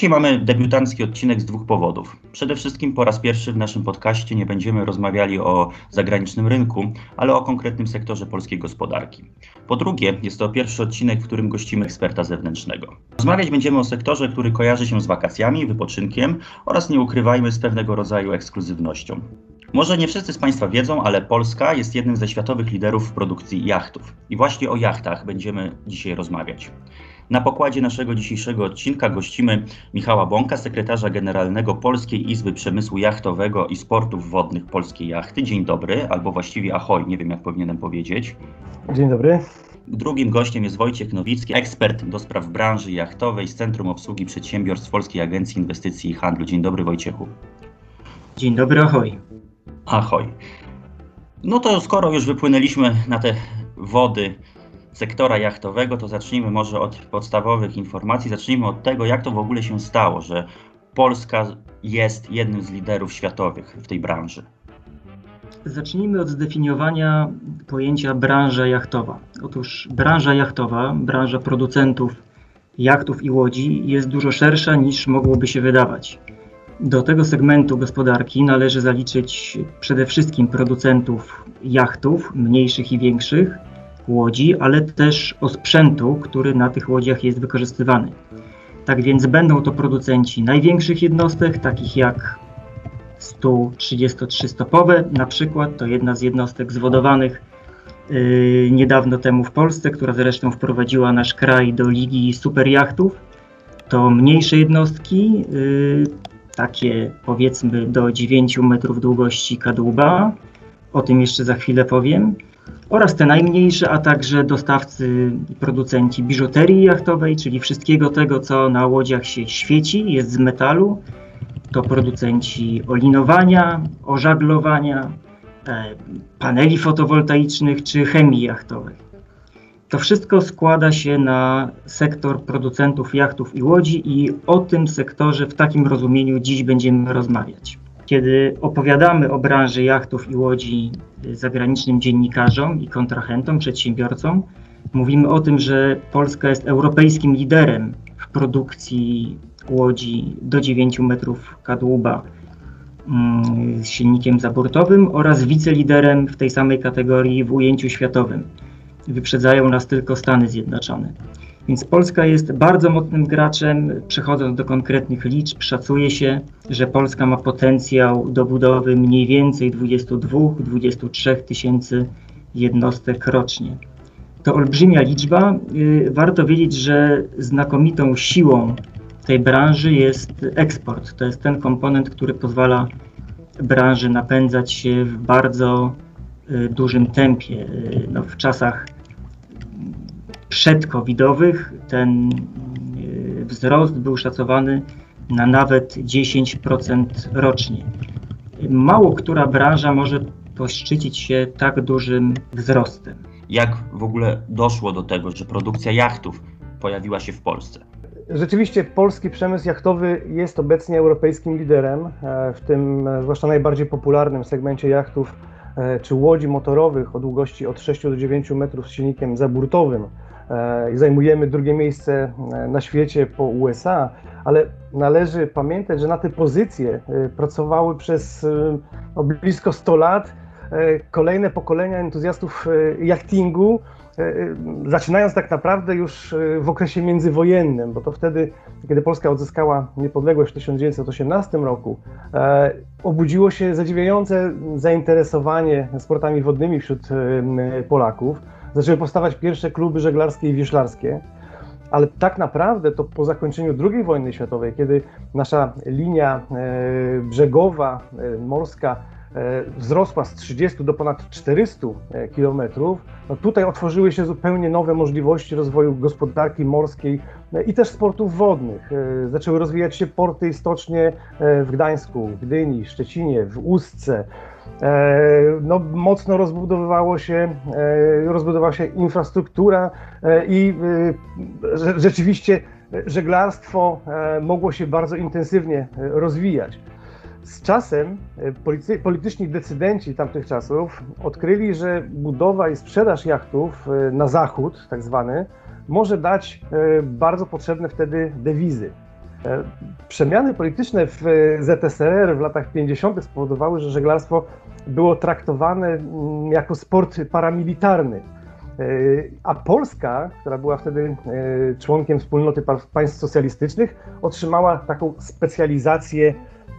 Dzisiaj mamy debiutancki odcinek z dwóch powodów. Przede wszystkim po raz pierwszy w naszym podcaście nie będziemy rozmawiali o zagranicznym rynku, ale o konkretnym sektorze polskiej gospodarki. Po drugie, jest to pierwszy odcinek, w którym gościmy eksperta zewnętrznego. Rozmawiać będziemy o sektorze, który kojarzy się z wakacjami, wypoczynkiem oraz nie ukrywajmy z pewnego rodzaju ekskluzywnością. Może nie wszyscy z Państwa wiedzą, ale Polska jest jednym ze światowych liderów w produkcji jachtów. I właśnie o jachtach będziemy dzisiaj rozmawiać. Na pokładzie naszego dzisiejszego odcinka gościmy Michała Bąka, sekretarza generalnego Polskiej Izby Przemysłu Jachtowego i Sportów Wodnych Polskiej Jachty. Dzień dobry, albo właściwie ahoj, nie wiem jak powinienem powiedzieć. Dzień dobry. Drugim gościem jest Wojciech Nowicki, ekspert do spraw branży jachtowej z Centrum Obsługi Przedsiębiorstw Polskiej Agencji Inwestycji i Handlu. Dzień dobry Wojciechu. Dzień dobry, ahoj. Ahoj. No to skoro już wypłynęliśmy na te wody sektora jachtowego, to zacznijmy może od podstawowych informacji. Zacznijmy od tego, jak to w ogóle się stało, że Polska jest jednym z liderów światowych w tej branży. Zacznijmy od zdefiniowania pojęcia branża jachtowa. Otóż branża jachtowa, branża producentów jachtów i łodzi jest dużo szersza niż mogłoby się wydawać. Do tego segmentu gospodarki należy zaliczyć przede wszystkim producentów jachtów, mniejszych i większych, łodzi, ale też osprzętu, który na tych łodziach jest wykorzystywany. Tak więc będą to producenci największych jednostek, takich jak 133-stopowe, na przykład to jedna z jednostek zwodowanych yy, niedawno temu w Polsce, która zresztą wprowadziła nasz kraj do ligi superjachtów. To mniejsze jednostki, yy, takie powiedzmy do 9 metrów długości kadłuba, o tym jeszcze za chwilę powiem oraz te najmniejsze, a także dostawcy i producenci biżuterii jachtowej, czyli wszystkiego tego, co na łodziach się świeci, jest z metalu. To producenci olinowania, ożaglowania, e, paneli fotowoltaicznych czy chemii jachtowej. To wszystko składa się na sektor producentów jachtów i łodzi i o tym sektorze w takim rozumieniu dziś będziemy rozmawiać. Kiedy opowiadamy o branży jachtów i łodzi zagranicznym dziennikarzom i kontrahentom, przedsiębiorcom, mówimy o tym, że Polska jest europejskim liderem w produkcji łodzi do 9 metrów kadłuba mm, z silnikiem zaburtowym oraz wiceliderem w tej samej kategorii w ujęciu światowym. Wyprzedzają nas tylko Stany Zjednoczone. Więc Polska jest bardzo mocnym graczem. Przechodząc do konkretnych liczb, szacuje się, że Polska ma potencjał do budowy mniej więcej 22-23 tysięcy jednostek rocznie. To olbrzymia liczba. Y, warto wiedzieć, że znakomitą siłą tej branży jest eksport. To jest ten komponent, który pozwala branży napędzać się w bardzo y, dużym tempie. Y, no, w czasach przedcovidowych ten e, wzrost był szacowany na nawet 10% rocznie. Mało która branża może poszczycić się tak dużym wzrostem. Jak w ogóle doszło do tego, że produkcja jachtów pojawiła się w Polsce? Rzeczywiście polski przemysł jachtowy jest obecnie europejskim liderem e, w tym e, zwłaszcza najbardziej popularnym segmencie jachtów czy łodzi motorowych o długości od 6 do 9 metrów z silnikiem zaburtowym i zajmujemy drugie miejsce e, na świecie po USA, ale należy pamiętać, że na te pozycje e, pracowały przez e, blisko 100 lat kolejne pokolenia entuzjastów jachtingu, zaczynając tak naprawdę już w okresie międzywojennym, bo to wtedy, kiedy Polska odzyskała niepodległość w 1918 roku, obudziło się zadziwiające zainteresowanie sportami wodnymi wśród Polaków zaczęły powstawać pierwsze kluby żeglarskie i wioślarskie. Ale tak naprawdę to po zakończeniu II wojny światowej, kiedy nasza linia e, brzegowa, e, morska e, wzrosła z 30 do ponad 400 kilometrów, no tutaj otworzyły się zupełnie nowe możliwości rozwoju gospodarki morskiej i też sportów wodnych. Zaczęły rozwijać się porty i stocznie w Gdańsku, Gdyni, Szczecinie, w Ustce, no, mocno rozbudowywało się, e, rozbudowała się infrastruktura e, i rzeczywiście żeglarstwo mogło się bardzo intensywnie rozwijać. Z czasem polityczni decydenci tamtych czasów odkryli, że budowa i sprzedaż jachtów na zachód, tak zwany, może dać bardzo potrzebne wtedy dewizy. Przemiany polityczne w ZSRR w latach 50. spowodowały, że żeglarstwo było traktowane mm, jako sport paramilitarny. A Polska, która była wtedy członkiem wspólnoty państw socjalistycznych, otrzymała taką specjalizację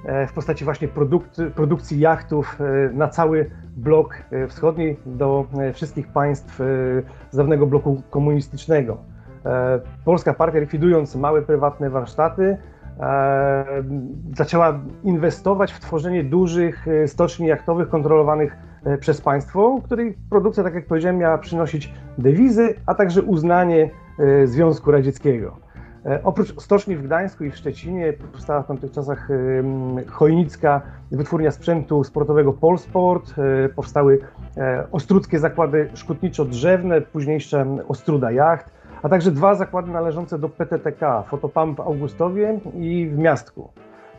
E, w postaci właśnie produkcji jachtów e, na cały blok e, wschodni do wszystkich państw z dawnego bloku komunistycznego. Polska partia likwidując małe prywatne warsztaty zaczęła inwestować w tworzenie dużych stoczni jachtowych kontrolowanych przez państwo, której produkcja, tak jak powiedziałem, miała przynosić dewizy, a także uznanie Związku Radzieckiego. E, oprócz stoczni w Gdańsku i w Szczecinie powstała w tamtych czasach chojnicka wytwórnia sprzętu sportowego Polsport, e, powstały e, ostruckie zakłady szkutniczo-drzewne, późniejsze Ostruda Jacht, a także dwa zakłady należące do PTTK, Fotopump w Augustowie i w Miastku.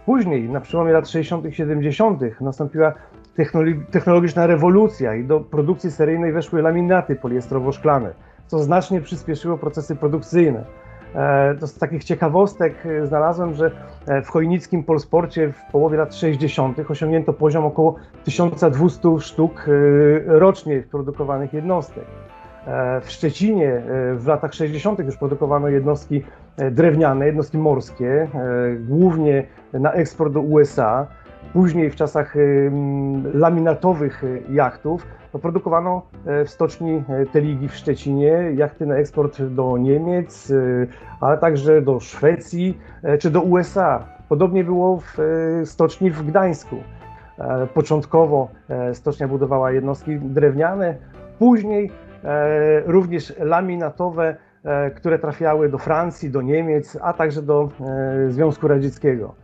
Później, na przełomie lat 60. i 70., nastąpiła technologiczna rewolucja i do produkcji seryjnej weszły laminaty poliestrowo-szklane, co znacznie przyspieszyło procesy produkcyjne. E, to z takich ciekawostek e, znalazłem, że e, w chojnickim Polsporcie w połowie lat 60. osiągnięto poziom około 1200 sztuk rocznie produkowanych jednostek. W Szczecinie w latach 60. już produkowano jednostki drewniane, jednostki morskie, głównie na eksport do USA. Później w czasach laminatowych jachtów to produkowano e, w stoczni e, Teligi w Szczecinie jachty na eksport do Niemiec, e, ale także do Szwecji czy do USA. Podobnie było w stoczni w Gdańsku. Początkowo stocznia budowała jednostki drewniane, później również laminatowe, które trafiały do Francji, do Niemiec, a także do Związku Radzieckiego.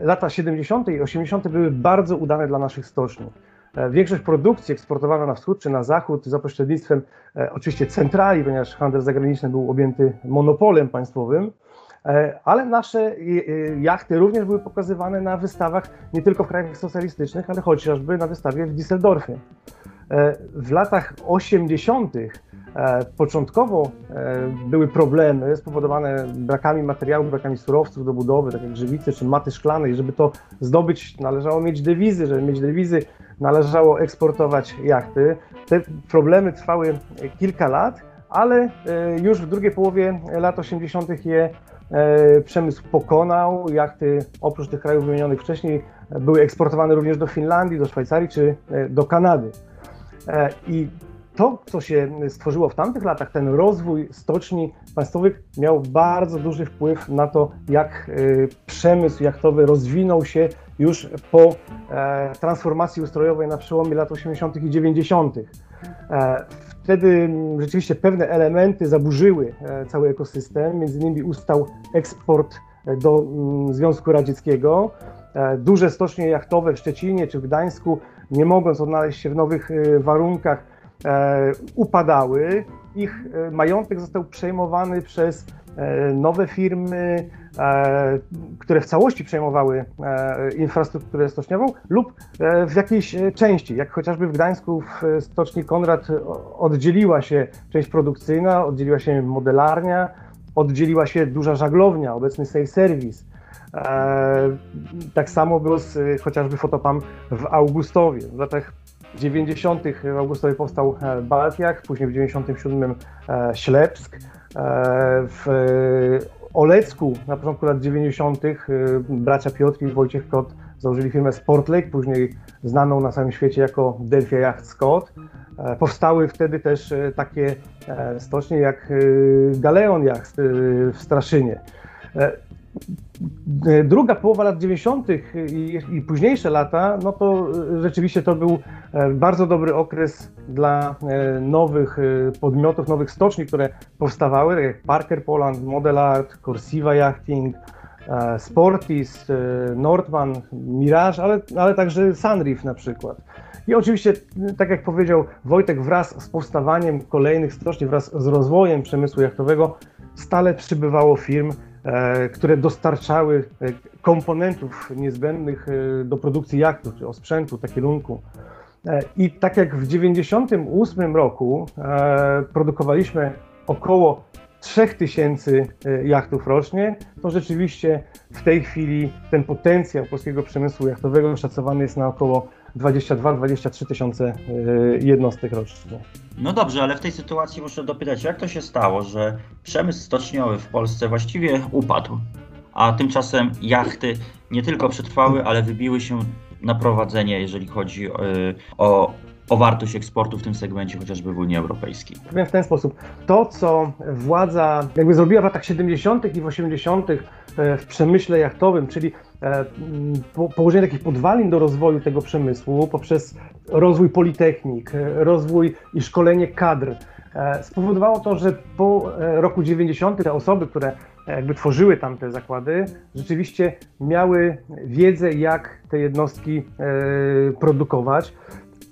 Lata 70. i 80. były bardzo udane dla naszych stoczni. E, większość produkcji eksportowana na wschód czy na zachód za pośrednictwem e, oczywiście centrali, ponieważ handel zagraniczny był objęty monopolem państwowym, e, ale nasze jachty również były pokazywane na wystawach nie tylko w krajach socjalistycznych, ale chociażby na wystawie w Düsseldorfie. W latach 80. Początkowo były problemy spowodowane brakami materiałów, brakami surowców do budowy, tak jak grzywicy czy maty szklanej. Żeby to zdobyć, należało mieć dewizy. Żeby mieć dewizy, należało eksportować jachty. Te problemy trwały kilka lat, ale e, już w drugiej połowie lat 80. je e, przemysł pokonał. Jachty oprócz tych krajów wymienionych wcześniej były eksportowane również do Finlandii, do Szwajcarii czy e, do Kanady. I to, co się stworzyło w tamtych latach, ten rozwój stoczni państwowych miał bardzo duży wpływ na to, jak przemysł jachtowy rozwinął się już po e, transformacji ustrojowej na przełomie lat 80. i 90. E, wtedy rzeczywiście pewne elementy zaburzyły e, cały ekosystem, między innymi ustał eksport do Związku Radzieckiego. Duże stocznie jachtowe w Szczecinie czy w Gdańsku, nie mogąc odnaleźć się w nowych warunkach, upadały. Ich majątek został przejmowany przez nowe firmy, E, które w całości przejmowały e, infrastrukturę stoczniową lub e, w jakiejś części, jak chociażby w Gdańsku w stoczni Konrad oddzieliła się część produkcyjna, oddzieliła się modelarnia, oddzieliła się duża żaglownia, obecny Safe Service. Tak samo było z chociażby Fotopam w Augustowie. W latach 90. w Augustowie powstał Baltiak, później w 97 Ślepsk. W Olecku na początku lat 90. Y, bracia Piotr i Wojciech Kot założyli firmę Sportlake, później znaną na całym świecie jako Delphia Yacht Scott. E, powstały wtedy też e, takie e, stocznie jak Galeon Yacht w Straszynie. Druga połowa lat 90. I, i, późniejsze lata, no to rzeczywiście to był bardzo dobry okres dla nowych podmiotów, nowych stoczni, które powstawały, tak jak Parker Poland, Model Art, Corsiva Yachting, Sportis, Nordman, Mirage, ale, ale także Sunreef na przykład. I oczywiście, tak jak powiedział Wojtek, wraz z powstawaniem kolejnych stoczni, wraz z rozwojem przemysłu jachtowego, stale przybywało firm, E, które dostarczały e, komponentów niezbędnych e, do produkcji jachtów, czy osprzętu, takilunku. I tak jak w 1998 roku produkowaliśmy około 3000 jachtów rocznie, to rzeczywiście w tej chwili ten potencjał polskiego przemysłu jachtowego szacowany jest na około 22-23 tysiące jednostek rocznie. No dobrze, ale w tej sytuacji muszę dopytać, jak to się stało, że przemysł stoczniowy w Polsce właściwie upadł, a tymczasem jachty nie tylko przetrwały, ale wybiły się na prowadzenie, jeżeli chodzi o, o wartość eksportu w tym segmencie, chociażby w Unii Europejskiej. Powiem w ten sposób. To, co władza jakby zrobiła w latach 70. i w 80. w przemyśle jachtowym, czyli położenie takich podwalin do rozwoju tego przemysłu poprzez rozwój politechnik, rozwój i szkolenie kadr, spowodowało to, że po roku 90. te osoby, które jakby tworzyły tam te zakłady, rzeczywiście miały wiedzę, jak te jednostki produkować.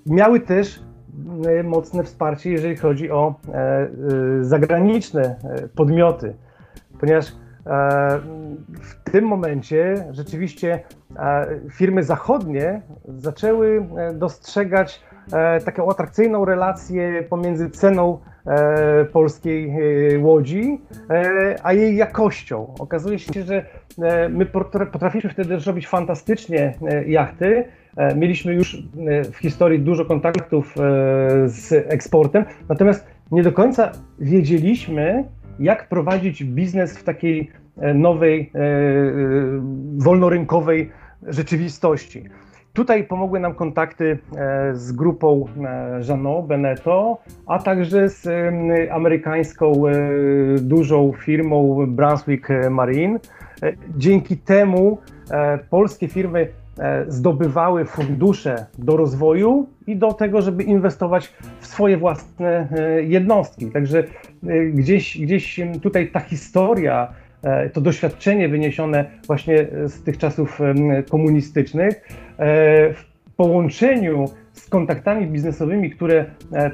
Miały też mocne wsparcie, jeżeli chodzi o zagraniczne podmioty, ponieważ w tym momencie rzeczywiście firmy zachodnie zaczęły dostrzegać taką atrakcyjną relację pomiędzy ceną polskiej łodzi, a jej jakością. Okazuje się, że my potrafiliśmy wtedy zrobić fantastycznie jachty. Mieliśmy już w historii dużo kontaktów z eksportem, natomiast nie do końca wiedzieliśmy, jak prowadzić biznes w takiej nowej, wolnorynkowej rzeczywistości. Tutaj pomogły nam kontakty z grupą Jeannot, Beneteau, a także z amerykańską dużą firmą Brunswick Marine. Dzięki temu polskie firmy zdobywały fundusze do rozwoju i do tego, żeby inwestować w swoje własne jednostki. Także gdzieś, gdzieś tutaj ta historia, to doświadczenie wyniesione właśnie z tych czasów komunistycznych, w połączeniu z kontaktami biznesowymi, które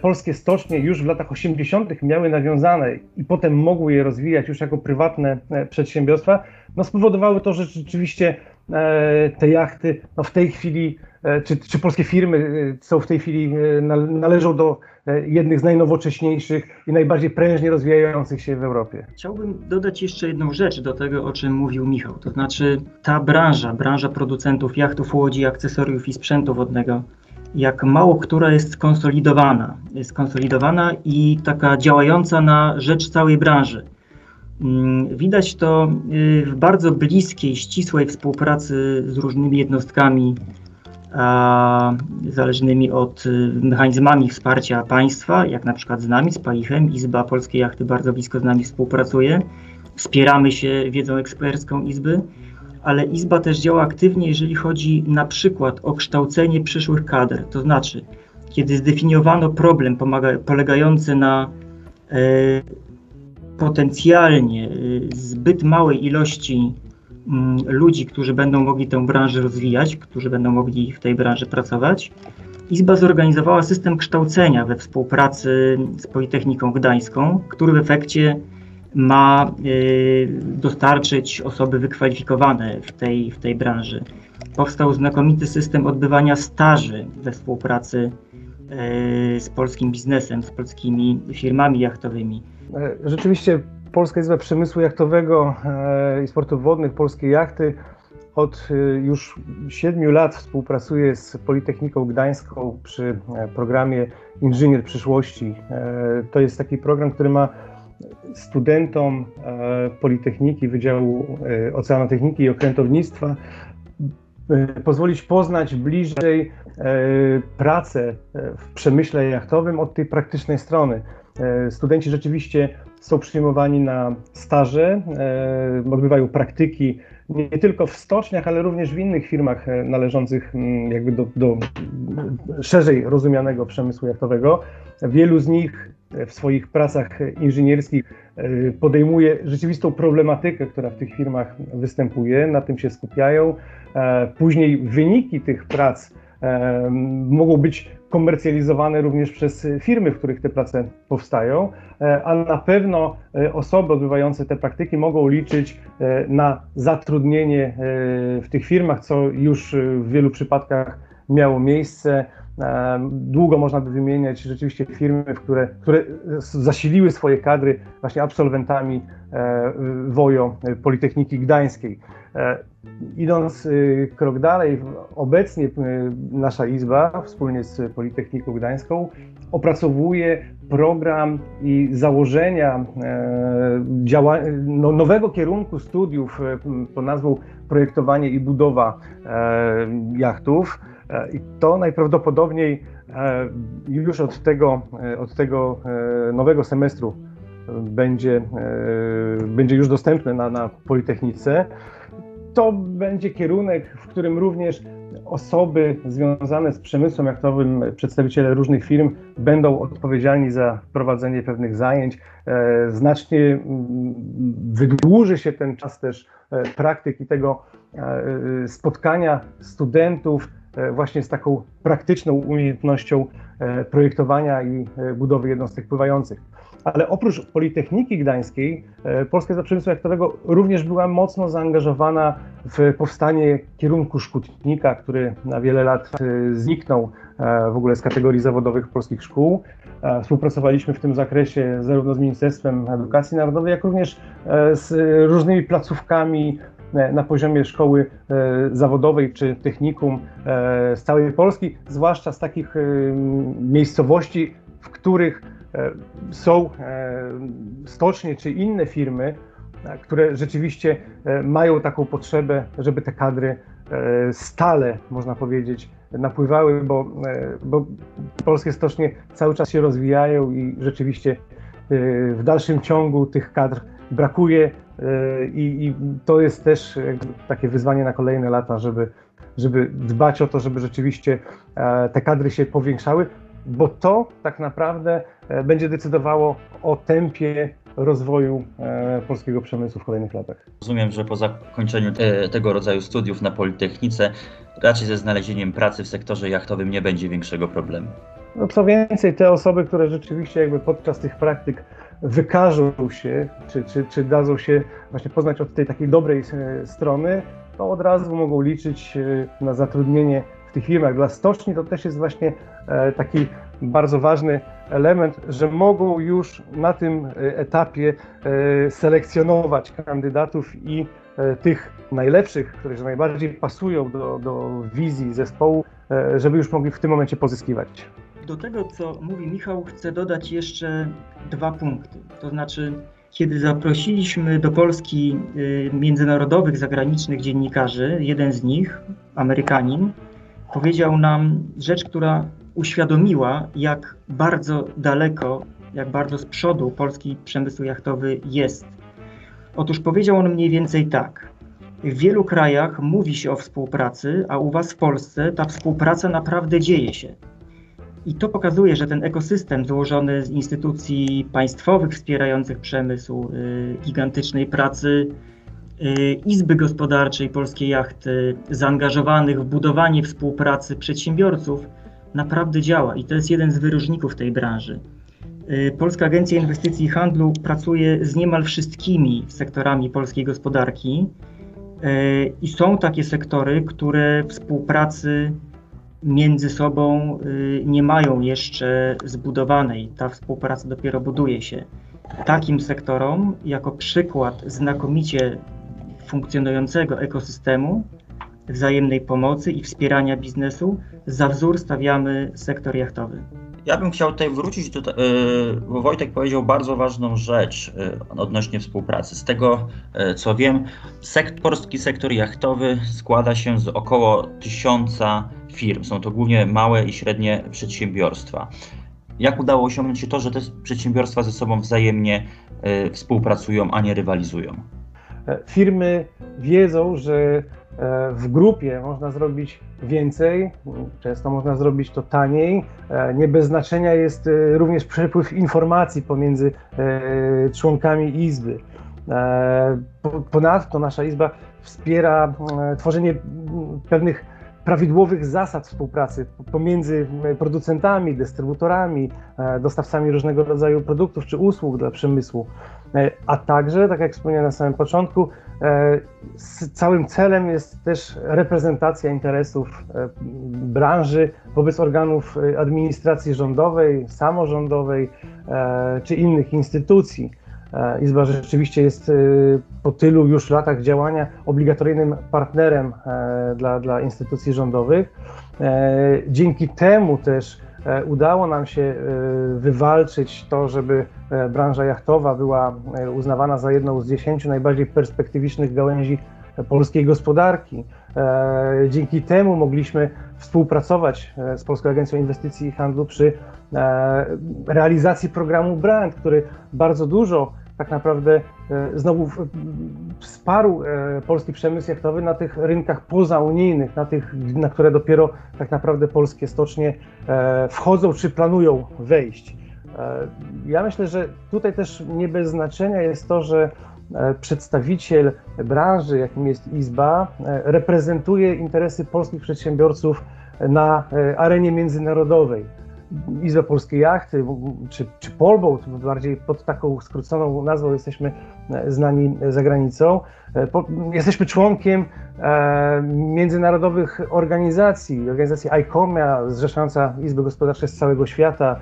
polskie stocznie już w latach 80. miały nawiązane i potem mogły je rozwijać już jako prywatne przedsiębiorstwa, no spowodowały to, że rzeczywiście te jachty no w tej chwili, czy, czy polskie firmy są w tej chwili, należą do jednych z najnowocześniejszych i najbardziej prężnie rozwijających się w Europie. Chciałbym dodać jeszcze jedną rzecz do tego, o czym mówił Michał. To znaczy ta branża, branża producentów jachtów, łodzi, akcesoriów i sprzętu wodnego, jak mało która jest skonsolidowana. Jest skonsolidowana i taka działająca na rzecz całej branży. Widać to w bardzo bliskiej, ścisłej współpracy z różnymi jednostkami a, zależnymi od mechanizmami wsparcia państwa, jak na przykład z nami, z PAIChem. Izba Polskiej Jachty bardzo blisko z nami współpracuje. Wspieramy się wiedzą ekspercką Izby, ale Izba też działa aktywnie, jeżeli chodzi na przykład o kształcenie przyszłych kadr. To znaczy, kiedy zdefiniowano problem pomaga, polegający na e, potencjalnie zbyt małej ilości ludzi, którzy będą mogli tę branżę rozwijać, którzy będą mogli w tej branży pracować. Izba zorganizowała system kształcenia we współpracy z Politechniką Gdańską, który w efekcie ma dostarczyć osoby wykwalifikowane w tej, w tej branży. Powstał znakomity system odbywania staży we współpracy z polskim biznesem, z polskimi firmami jachtowymi. Rzeczywiście Polska Izba Przemysłu Jachtowego i Sportów Wodnych, Polskie Jachty od już siedmiu lat współpracuje z Politechniką Gdańską przy programie Inżynier Przyszłości. To jest taki program, który ma studentom Politechniki, Wydziału Oceanotechniki i Okrętownictwa pozwolić poznać bliżej pracę w przemyśle jachtowym od tej praktycznej strony. Studenci rzeczywiście są przyjmowani na staże, odbywają praktyki nie tylko w stoczniach, ale również w innych firmach należących jakby do, do szerzej rozumianego przemysłu jachtowego. Wielu z nich w swoich pracach inżynierskich podejmuje rzeczywistą problematykę, która w tych firmach występuje, na tym się skupiają. Później wyniki tych prac mogą być komercjalizowane również przez firmy, w których te prace powstają, a na pewno osoby odbywające te praktyki mogą liczyć na zatrudnienie w tych firmach, co już w wielu przypadkach miało miejsce. Długo można by wymieniać rzeczywiście firmy, które, które zasiliły swoje kadry właśnie absolwentami WOJO Politechniki Gdańskiej. Idąc krok dalej, obecnie nasza Izba wspólnie z Politechniką Gdańską opracowuje program i założenia no, nowego kierunku studiów pod nazwą projektowanie i budowa jachtów. E, I to najprawdopodobniej e, już od tego, e, od tego nowego semestru będzie, będzie już dostępne na, na Politechnice. To będzie kierunek, w którym również osoby związane z przemysłem jachtowym, przedstawiciele różnych firm będą odpowiedzialni za prowadzenie pewnych zajęć. Znacznie wydłuży się ten czas też praktyki tego spotkania studentów E, właśnie z taką praktyczną umiejętnością e, projektowania i e, budowy jednostek pływających. Ale oprócz Politechniki Gdańskiej, Polska Izba Przemysłu Jachtowego również była mocno zaangażowana w powstanie kierunku szkutnika, który na wiele lat zniknął w ogóle z kategorii zawodowych polskich szkół. Współpracowaliśmy w tym zakresie zarówno z Ministerstwem Edukacji Narodowej, jak również z różnymi placówkami E, na poziomie szkoły e, zawodowej czy technikum e, z całej Polski, zwłaszcza z takich miejscowości, w których są stocznie czy inne firmy, które rzeczywiście mają taką potrzebę, żeby te kadry stale, można powiedzieć, napływały, bo, bo polskie stocznie cały czas się rozwijają i rzeczywiście w dalszym ciągu tych kadr brakuje e, i, i to jest też takie wyzwanie na kolejne lata, żeby, żeby dbać o to, żeby rzeczywiście e, te kadry się powiększały, bo to tak naprawdę e, będzie decydowało o tempie rozwoju polskiego przemysłu w kolejnych latach. Rozumiem, że po zakończeniu te, tego rodzaju studiów na Politechnice raczej ze znalezieniem pracy w sektorze jachtowym nie będzie większego problemu. No co więcej, te osoby, które rzeczywiście jakby podczas tych praktyk wykażą się, czy, czy, czy dadzą się właśnie poznać od tej takiej dobrej e, strony, to od razu mogą liczyć e, na zatrudnienie w tych firmach. Dla stoczni to też jest właśnie e, taki bardzo ważny element, że mogą już na tym etapie selekcjonować kandydatów i tych najlepszych, którzy najbardziej pasują do, do wizji zespołu, żeby już mogli w tym momencie pozyskiwać. Do tego, co mówi Michał, chcę dodać jeszcze dwa punkty. To znaczy, kiedy zaprosiliśmy do Polski y, międzynarodowych, zagranicznych dziennikarzy, jeden z nich, Amerykanin, powiedział nam rzecz, która uświadomiła, jak bardzo daleko, jak bardzo z przodu polski przemysł jachtowy jest. Otóż powiedział on mniej więcej tak. W wielu krajach mówi się o współpracy, a u Was w Polsce ta współpraca naprawdę dzieje się. I to pokazuje, że ten ekosystem złożony z instytucji państwowych wspierających przemysł, y, gigantycznej pracy, Izby Gospodarczej Polskiej Jachty, zaangażowanych w budowanie współpracy przedsiębiorców, naprawdę działa i to jest jeden z wyróżników tej branży. Y, Polska Agencja Inwestycji i Handlu pracuje z niemal wszystkimi sektorami polskiej gospodarki i są takie sektory, które współpracy między sobą y, nie mają jeszcze zbudowanej. Ta współpraca dopiero buduje się. Takim sektorom, jako przykład znakomicie funkcjonującego ekosystemu, wzajemnej pomocy i wspierania biznesu, za wzór stawiamy sektor jachtowy. Ja bym chciał tutaj wrócić do, yy, bo Wojtek powiedział bardzo ważną rzecz yy, odnośnie współpracy. Z tego, yy, co wiem, sekt, polski sektor jachtowy składa się z około tysiąca firm. Są to głównie małe i średnie przedsiębiorstwa. Jak udało osiągnąć się to, że te przedsiębiorstwa ze sobą wzajemnie współpracują, a nie rywalizują? E, firmy wiedzą, że E, w grupie można zrobić więcej, często można zrobić to taniej. E, nie bez znaczenia jest również przepływ informacji pomiędzy członkami Izby. Ponadto nasza Izba wspiera tworzenie pewnych prawidłowych zasad współpracy pomiędzy producentami, dystrybutorami, dostawcami różnego rodzaju produktów czy usług dla przemysłu. A także, tak jak wspomniałem na samym początku, całym celem jest też reprezentacja interesów branży wobec organów administracji rządowej, samorządowej czy innych instytucji. Izba rzeczywiście jest po tylu już latach działania obligatoryjnym partnerem dla, dla instytucji rządowych. Dzięki temu też E, udało nam się e, wywalczyć to, żeby e, branża jachtowa była uznawana za jedną z dziesięciu najbardziej perspektywicznych gałęzi polskiej gospodarki. Dzięki temu mogliśmy współpracować z Polską Agencją Inwestycji i Handlu przy realizacji programu Brand, który bardzo dużo tak naprawdę znowu wsparł polski przemysł jachtowy na tych rynkach pozaunijnych, na tych, na które dopiero tak naprawdę polskie stocznie wchodzą czy planują wejść. Ja myślę, że tutaj też nie bez znaczenia jest to, że przedstawiciel branży, jakim jest Izba, reprezentuje interesy polskich przedsiębiorców na arenie międzynarodowej. Izba Polskiej Jachty, czy, czy Polboat, bardziej pod taką skróconą nazwą jesteśmy e, znani za granicą. E, jesteśmy członkiem e, międzynarodowych organizacji, organizacji ICOMIA, zrzeszająca Izby Gospodarcze z całego świata.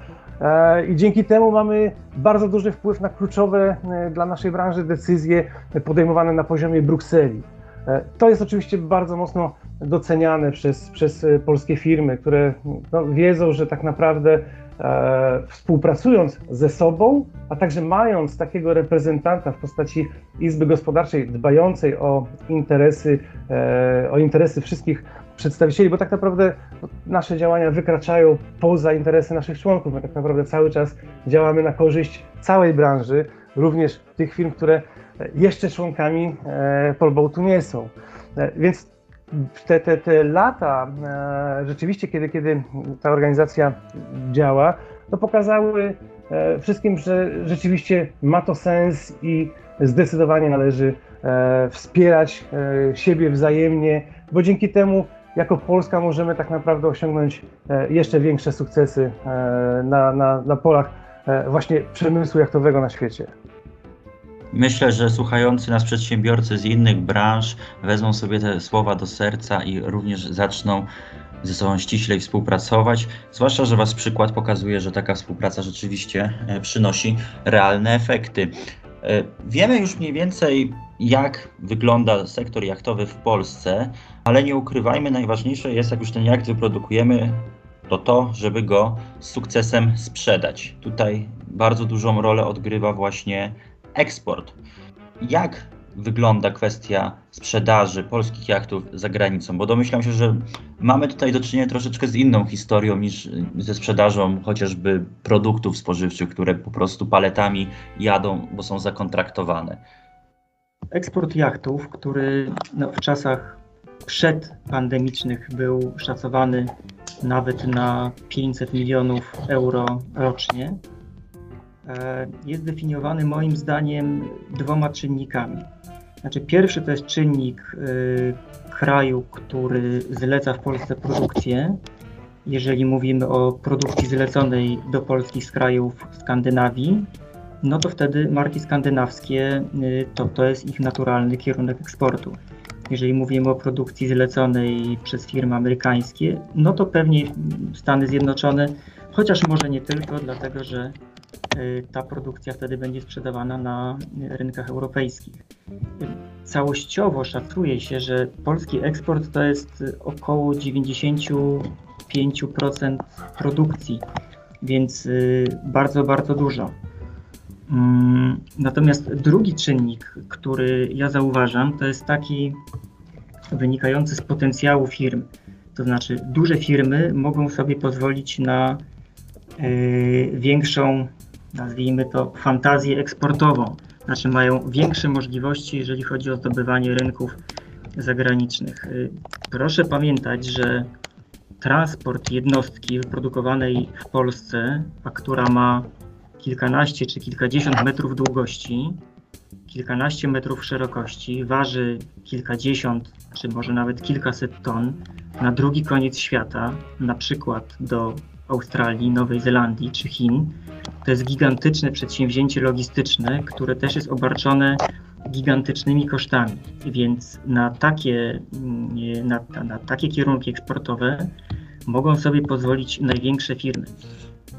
I dzięki temu mamy bardzo duży wpływ na kluczowe dla naszej branży decyzje podejmowane na poziomie Brukseli. To jest oczywiście bardzo mocno doceniane przez, przez e, polskie firmy, które no, wiedzą, że tak naprawdę e, współpracując ze sobą, a także mając takiego reprezentanta w postaci Izby Gospodarczej dbającej o interesy, e, o interesy wszystkich przedstawicieli, bo tak naprawdę no, nasze działania wykraczają poza interesy naszych członków. My tak naprawdę cały czas działamy na korzyść całej branży, również tych firm, które jeszcze członkami e, Polboatu nie są. E, więc te, te, te lata e, rzeczywiście, kiedy, kiedy ta organizacja działa, to pokazały e, wszystkim, że rzeczywiście ma to sens i zdecydowanie należy e, wspierać siebie wzajemnie, bo dzięki temu jako Polska możemy tak naprawdę osiągnąć jeszcze większe sukcesy na, na, na polach właśnie przemysłu jachtowego na świecie. Myślę, że słuchający nas przedsiębiorcy z innych branż wezmą sobie te słowa do serca i również zaczną ze sobą ściślej współpracować. Zwłaszcza, że Was przykład pokazuje, że taka współpraca rzeczywiście e, przynosi realne efekty. E, wiemy już mniej więcej, jak wygląda sektor jachtowy w Polsce, ale nie ukrywajmy, najważniejsze jest, jak już ten jacht wyprodukujemy, to to, żeby go z sukcesem sprzedać. Tutaj bardzo dużą rolę odgrywa właśnie eksport. Jak wygląda kwestia sprzedaży polskich jachtów za granicą? Bo domyślam się, że mamy tutaj do czynienia troszeczkę z inną historią niż ze sprzedażą chociażby produktów spożywczych, które po prostu paletami jadą, bo są zakontraktowane. Eksport jachtów, który no, w czasach przedpandemicznych był szacowany nawet na 500 milionów euro rocznie, jest definiowany moim zdaniem dwoma czynnikami. Znaczy, pierwszy to jest czynnik e, kraju, który zleca w Polsce produkcję. Jeżeli mówimy o produkcji zleconej do Polski z krajów Skandynawii, no to wtedy marki skandynawskie e, to, to jest ich naturalny kierunek eksportu. Jeżeli mówimy o produkcji zleconej przez firmy amerykańskie, no to pewnie Stany Zjednoczone, chociaż może nie tylko, dlatego że ta produkcja wtedy będzie sprzedawana na rynkach europejskich. Całościowo szacuje się, że polski eksport to jest około 95% produkcji, więc y, bardzo, bardzo dużo. Mm, natomiast drugi czynnik, który ja zauważam, to jest taki wynikający z potencjału firm. To znaczy, duże firmy mogą sobie pozwolić na y, większą nazwijmy to, fantazję eksportową. Znaczy mają większe możliwości, jeżeli chodzi o zdobywanie rynków zagranicznych. Y, proszę pamiętać, że transport jednostki wyprodukowanej w Polsce, a która ma kilkanaście czy kilkadziesiąt metrów długości, kilkanaście metrów szerokości, waży kilkadziesiąt czy może nawet kilkaset ton na drugi koniec świata, na przykład do Australii, Nowej Zelandii czy Chin. To jest gigantyczne przedsięwzięcie logistyczne, które też jest obarczone gigantycznymi kosztami, więc na takie, mm, na, na takie kierunki eksportowe mogą sobie pozwolić największe firmy.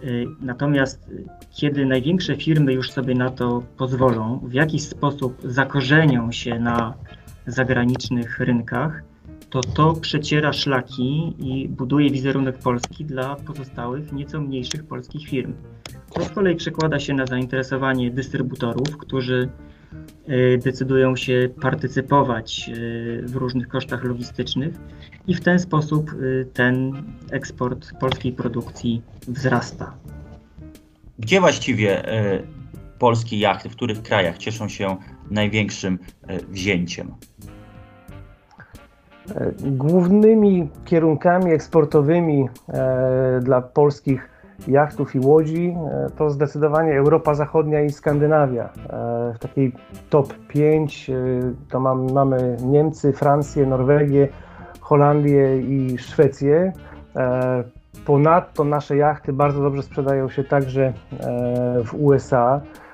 Y, natomiast y, kiedy największe firmy już sobie na to pozwolą, w jakiś sposób zakorzenią się na zagranicznych rynkach, to to przeciera szlaki i buduje wizerunek Polski dla pozostałych, nieco mniejszych polskich firm. To z kolei przekłada się na zainteresowanie dystrybutorów, którzy y, decydują się partycypować w różnych kosztach logistycznych i w ten sposób ten eksport polskiej produkcji wzrasta. Gdzie właściwie e, polskie jachty, w których krajach cieszą się największym e, wzięciem? E, głównymi kierunkami eksportowymi dla polskich jachtów i łodzi to zdecydowanie Europa Zachodnia i Skandynawia. W takiej top 5 to mamy Niemcy, Francję, Norwegię, Holandię i Szwecję. Ponadto nasze jachty bardzo dobrze sprzedają się także e, w USA e,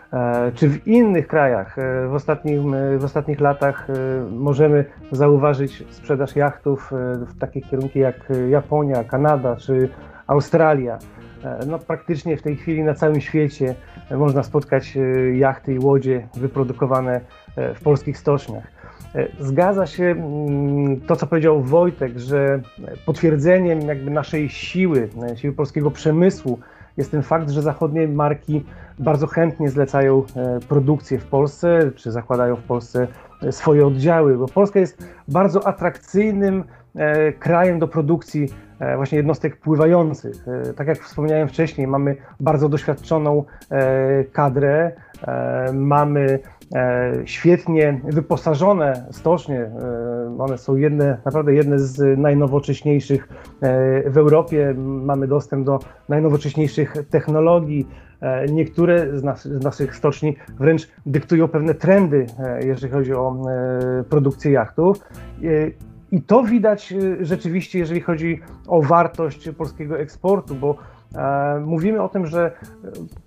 czy w innych krajach. E, w, ostatnim, w ostatnich latach możemy zauważyć sprzedaż jachtów w takie kierunki jak Japonia, Kanada czy Australia. No, praktycznie w tej chwili na całym świecie można spotkać jachty i łodzie wyprodukowane w polskich stoczniach. E, zgadza się mm, to, co powiedział Wojtek, że potwierdzeniem jakby naszej siły, e, siły polskiego przemysłu jest ten fakt, że zachodnie marki bardzo chętnie zlecają e, produkcję w Polsce, czy zakładają w Polsce swoje oddziały, bo Polska jest bardzo atrakcyjnym krajem do produkcji właśnie jednostek pływających. Tak jak wspomniałem wcześniej, mamy bardzo doświadczoną kadrę, mamy E, świetnie wyposażone stocznie. E, one są jedne, naprawdę jedne z najnowocześniejszych e, w Europie. Mamy dostęp do najnowocześniejszych technologii. Niektóre z, nas, z naszych stoczni wręcz dyktują pewne trendy, jeżeli chodzi o produkcję jachtów. I to widać rzeczywiście, jeżeli chodzi o wartość polskiego eksportu, bo E, mówimy o tym, że e,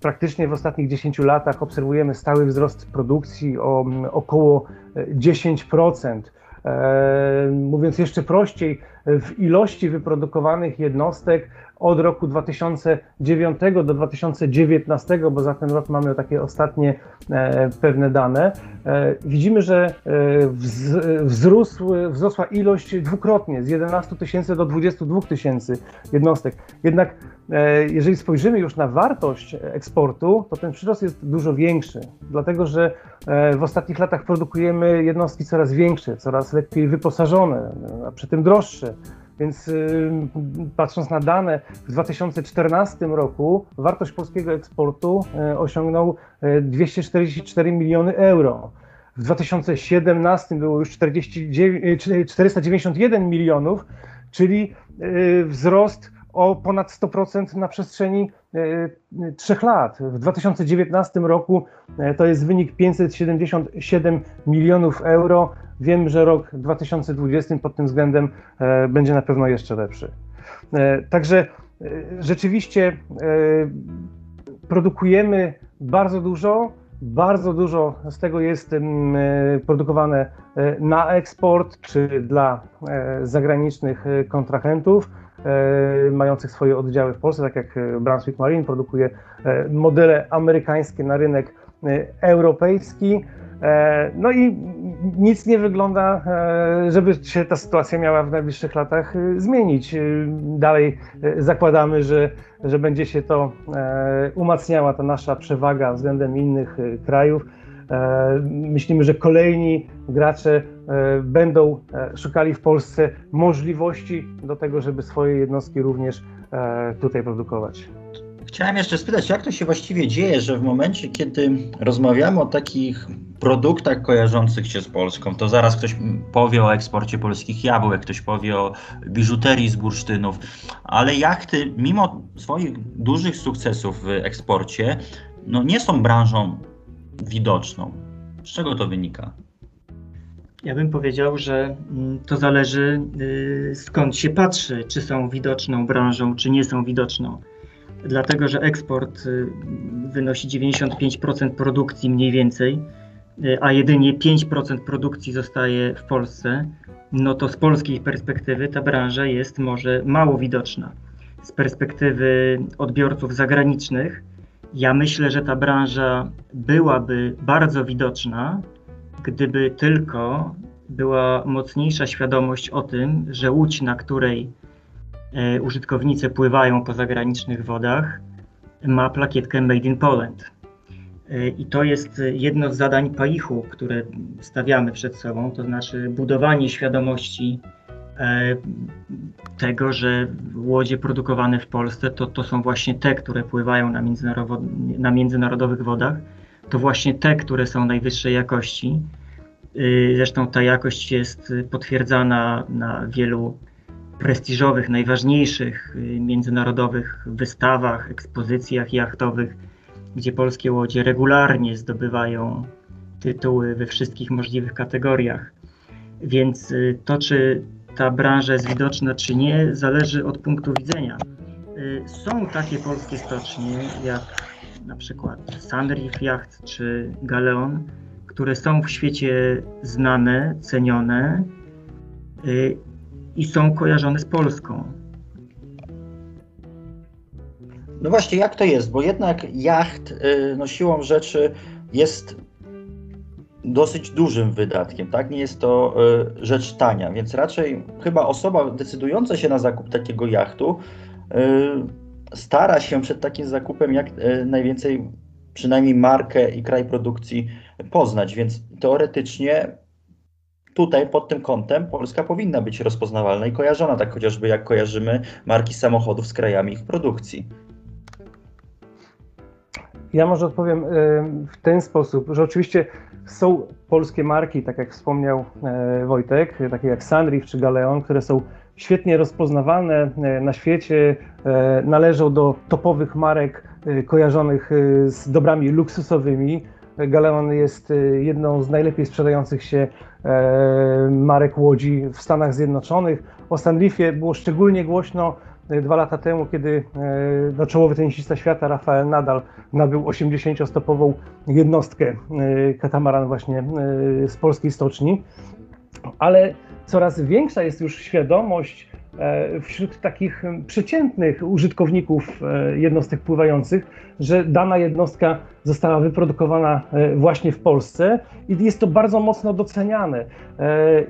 praktycznie w ostatnich 10 latach obserwujemy stały wzrost produkcji o około 10%. E, mówiąc jeszcze prościej, w ilości wyprodukowanych jednostek od roku 2009 do 2019, bo za ten rok mamy takie ostatnie pewne dane, widzimy, że wzrósł, wzrosła ilość dwukrotnie z 11 tysięcy do 22 tysięcy jednostek. Jednak E, jeżeli spojrzymy już na wartość eksportu, to ten przyrost jest dużo większy, dlatego że e, w ostatnich latach produkujemy jednostki coraz większe, coraz lepiej wyposażone, a przy tym droższe. Więc y, patrząc na dane, w 2014 roku wartość polskiego eksportu e, osiągnął 244 miliony euro. W 2017 było już 49, 491 milionów, czyli wzrost o ponad 100% na przestrzeni trzech lat. W 2019 roku to jest wynik 577 milionów euro. Wiem, że rok 2020 pod tym względem e, będzie na pewno jeszcze lepszy. Także rzeczywiście produkujemy bardzo dużo. Bardzo dużo z tego jest produkowane na eksport czy dla zagranicznych kontrahentów. E, mających swoje oddziały w Polsce, tak jak e, Brunswick Marine produkuje e, modele amerykańskie na rynek europejski. No i nic nie wygląda, żeby się ta sytuacja miała w najbliższych latach zmienić. Dalej zakładamy, że, że będzie się to umacniała ta nasza przewaga względem innych krajów. Myślimy, że kolejni gracze E, będą e, szukali w Polsce możliwości do tego, żeby swoje jednostki również e, tutaj produkować. Chciałem jeszcze spytać, jak to się właściwie dzieje, że w momencie, kiedy rozmawiamy o takich produktach kojarzących się z Polską, to zaraz ktoś powie o eksporcie polskich jabłek, ktoś powie o biżuterii z bursztynów, ale jachty, mimo swoich dużych sukcesów w eksporcie, no nie są branżą widoczną. Z czego to wynika? Ja bym powiedział, że mm, to zależy y, skąd się patrzy, czy są widoczną branżą, czy nie są widoczną. Dlatego że eksport y, wynosi 95% produkcji mniej więcej, y, a jedynie 5% produkcji zostaje w Polsce, no to z polskiej perspektywy ta branża jest może mało widoczna. Z perspektywy odbiorców zagranicznych, ja myślę, że ta branża byłaby bardzo widoczna, gdyby tylko była mocniejsza świadomość o tym, że łódź, na której użytkownicy pływają po zagranicznych wodach, ma plakietkę Made in Poland. E, I to jest jedno z zadań PAIH-u, które stawiamy przed sobą, to znaczy budowanie świadomości e, tego, że łodzie produkowane w Polsce to, to są właśnie te, które pływają na, na międzynarodowych wodach, to właśnie te, które są najwyższej jakości. Zresztą ta jakość jest potwierdzana na wielu prestiżowych, najważniejszych y, międzynarodowych wystawach, ekspozycjach jachtowych, gdzie polskie łodzie regularnie zdobywają tytuły we wszystkich możliwych kategoriach. Więc y, to, czy ta branża jest widoczna, czy nie, zależy od punktu widzenia. Są takie polskie stocznie, jak na przykład Sunreef Yacht czy Galeon, które są w świecie znane, cenione y, i są kojarzone z Polską. No właśnie, jak to jest? Bo jednak jacht y, no, siłą rzeczy jest dosyć dużym wydatkiem, tak? Nie jest to y, rzecz tania, więc raczej chyba osoba decydująca się na zakup takiego jachtu stara się przed takim zakupem jak najwięcej przynajmniej markę i kraj produkcji poznać, więc teoretycznie tutaj pod tym kątem Polska powinna być rozpoznawalna i kojarzona, tak chociażby jak kojarzymy marki samochodów z krajami ich produkcji. Ja może odpowiem e, w ten sposób, że oczywiście są polskie marki, tak jak wspomniał e, Wojtek, takie jak Sunreef czy Galeon, które są świetnie rozpoznawalne e, na świecie, należą do topowych marek kojarzonych z dobrami luksusowymi. Galeon jest jedną z najlepiej sprzedających się marek łodzi w Stanach Zjednoczonych. O Sunreefie było szczególnie głośno dwa lata temu, kiedy no, czołowy tenisista świata Rafael Nadal nabył 80-stopową jednostkę e, katamaran właśnie e, z polskiej stoczni, ale coraz większa jest już świadomość wśród takich przeciętnych użytkowników jednostek pływających, że dana jednostka została wyprodukowana właśnie w Polsce i jest to bardzo mocno doceniane.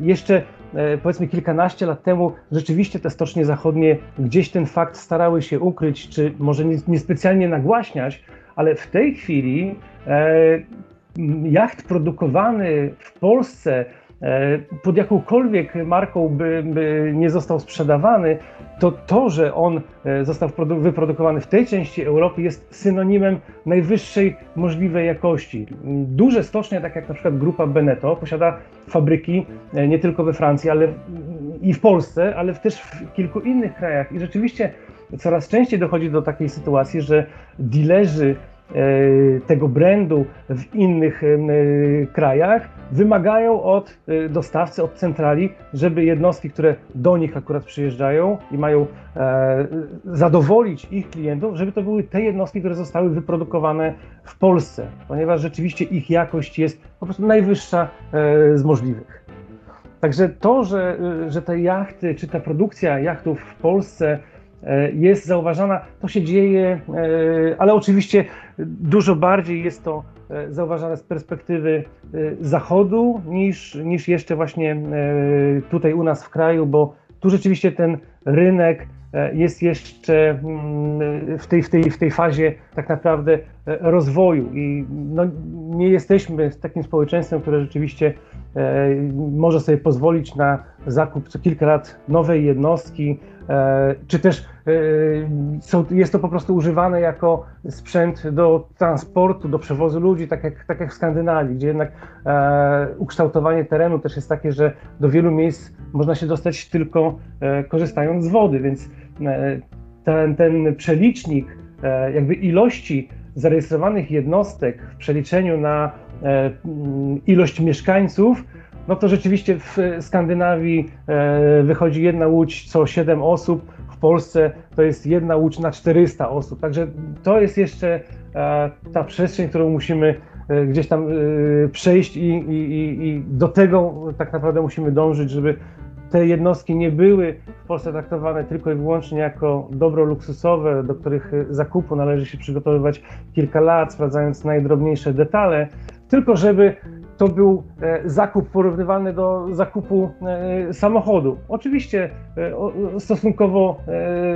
Jeszcze E, powiedzmy kilkanaście lat temu rzeczywiście te stocznie zachodnie gdzieś ten fakt starały się ukryć, czy może niespecjalnie nagłaśniać, ale w tej chwili e, jacht produkowany w Polsce e, pod jakąkolwiek marką by, by, nie został sprzedawany, to to, że on e, został wyprodukowany w tej części Europy jest synonimem najwyższej możliwej jakości. Duże stocznie, tak jak na przykład grupa Beneto, posiada fabryki e, nie tylko we Francji, ale i w Polsce, ale też w kilku innych krajach. I rzeczywiście coraz częściej dochodzi do takiej sytuacji, że dilerzy E, tego brandu w innych e, krajach wymagają od e, dostawcy, od centrali, żeby jednostki, które do nich akurat przyjeżdżają i mają zadowolić ich klientów, żeby to były te jednostki, które zostały wyprodukowane w Polsce, ponieważ rzeczywiście ich jakość jest po prostu najwyższa z możliwych. Także to, że, że te jachty, czy ta produkcja jachtów w Polsce E, jest zauważana, to się dzieje, e, ale oczywiście dużo bardziej jest to e, zauważane z perspektywy Zachodu niż, niż jeszcze właśnie tutaj u nas w kraju, bo tu rzeczywiście ten rynek jest jeszcze mm, w tej, w tej, w tej fazie tak naprawdę rozwoju. I no, nie jesteśmy takim społeczeństwem, które rzeczywiście może sobie pozwolić na zakup co kilka lat nowej jednostki, E, czy też e, jest to po prostu używane jako sprzęt do transportu, do przewozu ludzi, tak jak, tak jak w Skandynawii, gdzie jednak e, ukształtowanie terenu też jest takie, że do wielu miejsc można się dostać tylko korzystając z wody, więc ten, ten przelicznik jakby ilości zarejestrowanych jednostek w przeliczeniu na ilość mieszkańców no to rzeczywiście w Skandynawii e, wychodzi jedna łódź co 7 osób, w Polsce to jest jedna łódź na 400 osób. Także to jest jeszcze ta przestrzeń, którą musimy gdzieś tam przejść i, i, i do tego tak naprawdę musimy dążyć, żeby te jednostki nie były w Polsce traktowane tylko i wyłącznie jako dobro luksusowe, do których zakupu należy się przygotowywać kilka lat, sprawdzając najdrobniejsze detale, tylko żeby to był e, zakup porównywalny do zakupu e, samochodu. Oczywiście e, stosunkowo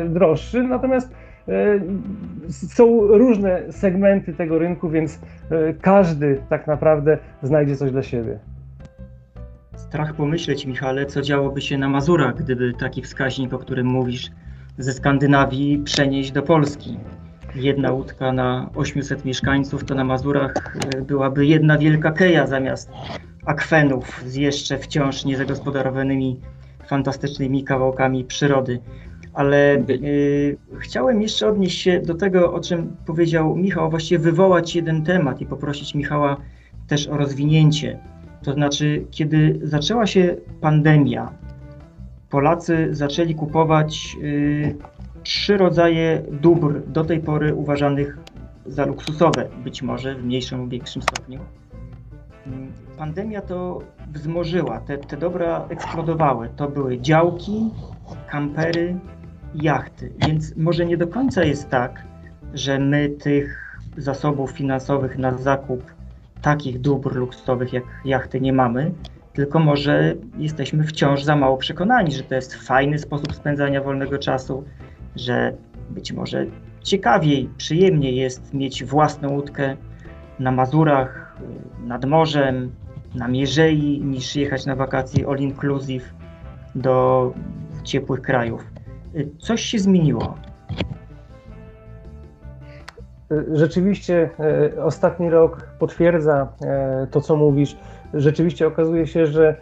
droższy, natomiast są różne segmenty tego rynku, więc każdy tak naprawdę znajdzie coś dla siebie. Strach pomyśleć, Michale, co działoby się na Mazurach, gdyby taki wskaźnik, o którym mówisz, ze Skandynawii przenieść do Polski. Jedna łódka na 800 mieszkańców, to na Mazurach e, byłaby jedna wielka keja zamiast akwenów z jeszcze wciąż niezagospodarowanymi, fantastycznymi kawałkami przyrody. Ale y, chciałem jeszcze odnieść się do tego, o czym powiedział Michał, właściwie wywołać jeden temat i poprosić Michała też o rozwinięcie to znaczy, kiedy zaczęła się pandemia, Polacy zaczęli kupować y, trzy rodzaje dóbr, do tej pory uważanych za luksusowe, być może w mniejszym lub większym stopniu. Mm, pandemia to wzmożyła, te, te dobra eksplodowały. To były działki, kampery, jachty. Więc może nie do końca jest tak, że my tych zasobów finansowych na zakup takich dóbr luksusowych jak jachty nie mamy, tylko może jesteśmy wciąż za mało przekonani, że to jest fajny sposób spędzania wolnego czasu, że być może ciekawiej, przyjemniej jest mieć własną łódkę na Mazurach, nad morzem, na Mierzei, niż jechać na wakacje all inclusive do ciepłych krajów. Coś się zmieniło. Rzeczywiście e, ostatni rok potwierdza e, to, co mówisz. Rzeczywiście okazuje się, że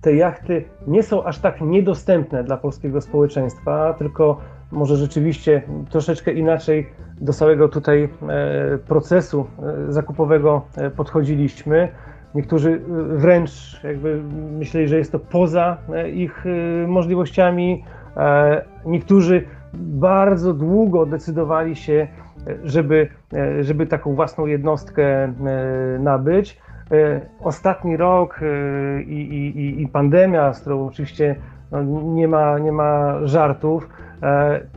te jachty nie są aż tak niedostępne dla polskiego społeczeństwa, tylko może rzeczywiście troszeczkę inaczej do całego tutaj e, procesu zakupowego podchodziliśmy. Niektórzy wręcz jakby myśleli, że jest to poza ich możliwościami. Niektórzy bardzo długo decydowali się żeby, e, żeby taką własną jednostkę e, nabyć. E, ostatni rok i, i, i pandemia, z którą oczywiście no, nie, ma, nie ma żartów.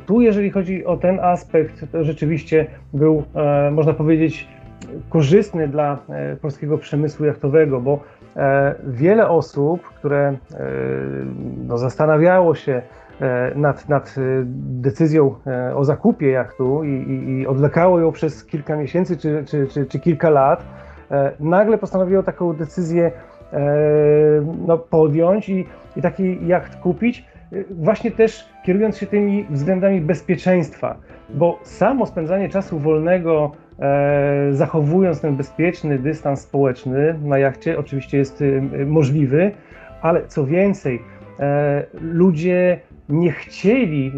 Tu, jeżeli chodzi o ten aspekt, to rzeczywiście był, można powiedzieć, korzystny dla polskiego przemysłu jachtowego, bo wiele osób, które no, zastanawiało się, E, nad, nad e, decyzją e, o zakupie jachtu i, i, i odlekało ją przez kilka miesięcy czy, czy, czy, czy kilka lat, nagle postanowiło taką decyzję no, podjąć i, i taki jacht kupić, właśnie też kierując się tymi względami bezpieczeństwa, bo samo spędzanie czasu wolnego, zachowując ten bezpieczny dystans społeczny na jachcie, oczywiście jest możliwy, ale co więcej, ludzie nie chcieli, e,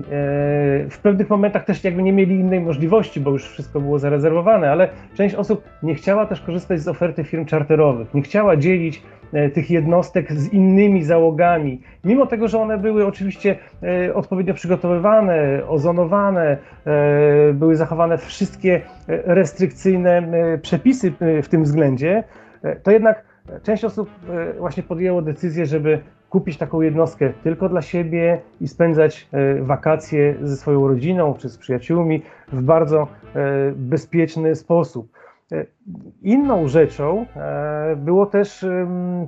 w pewnych momentach też jakby nie mieli innej możliwości, bo już wszystko było zarezerwowane, ale część osób nie chciała też korzystać z oferty firm czarterowych, nie chciała dzielić e, tych jednostek z innymi załogami, mimo tego, że one były oczywiście e, odpowiednio przygotowywane, ozonowane, były zachowane wszystkie restrykcyjne przepisy w tym względzie, to jednak część osób właśnie podjęło decyzję, żeby kupić taką jednostkę tylko dla siebie i spędzać e, wakacje ze swoją rodziną czy z przyjaciółmi w bardzo e, bezpieczny sposób. E, inną rzeczą było też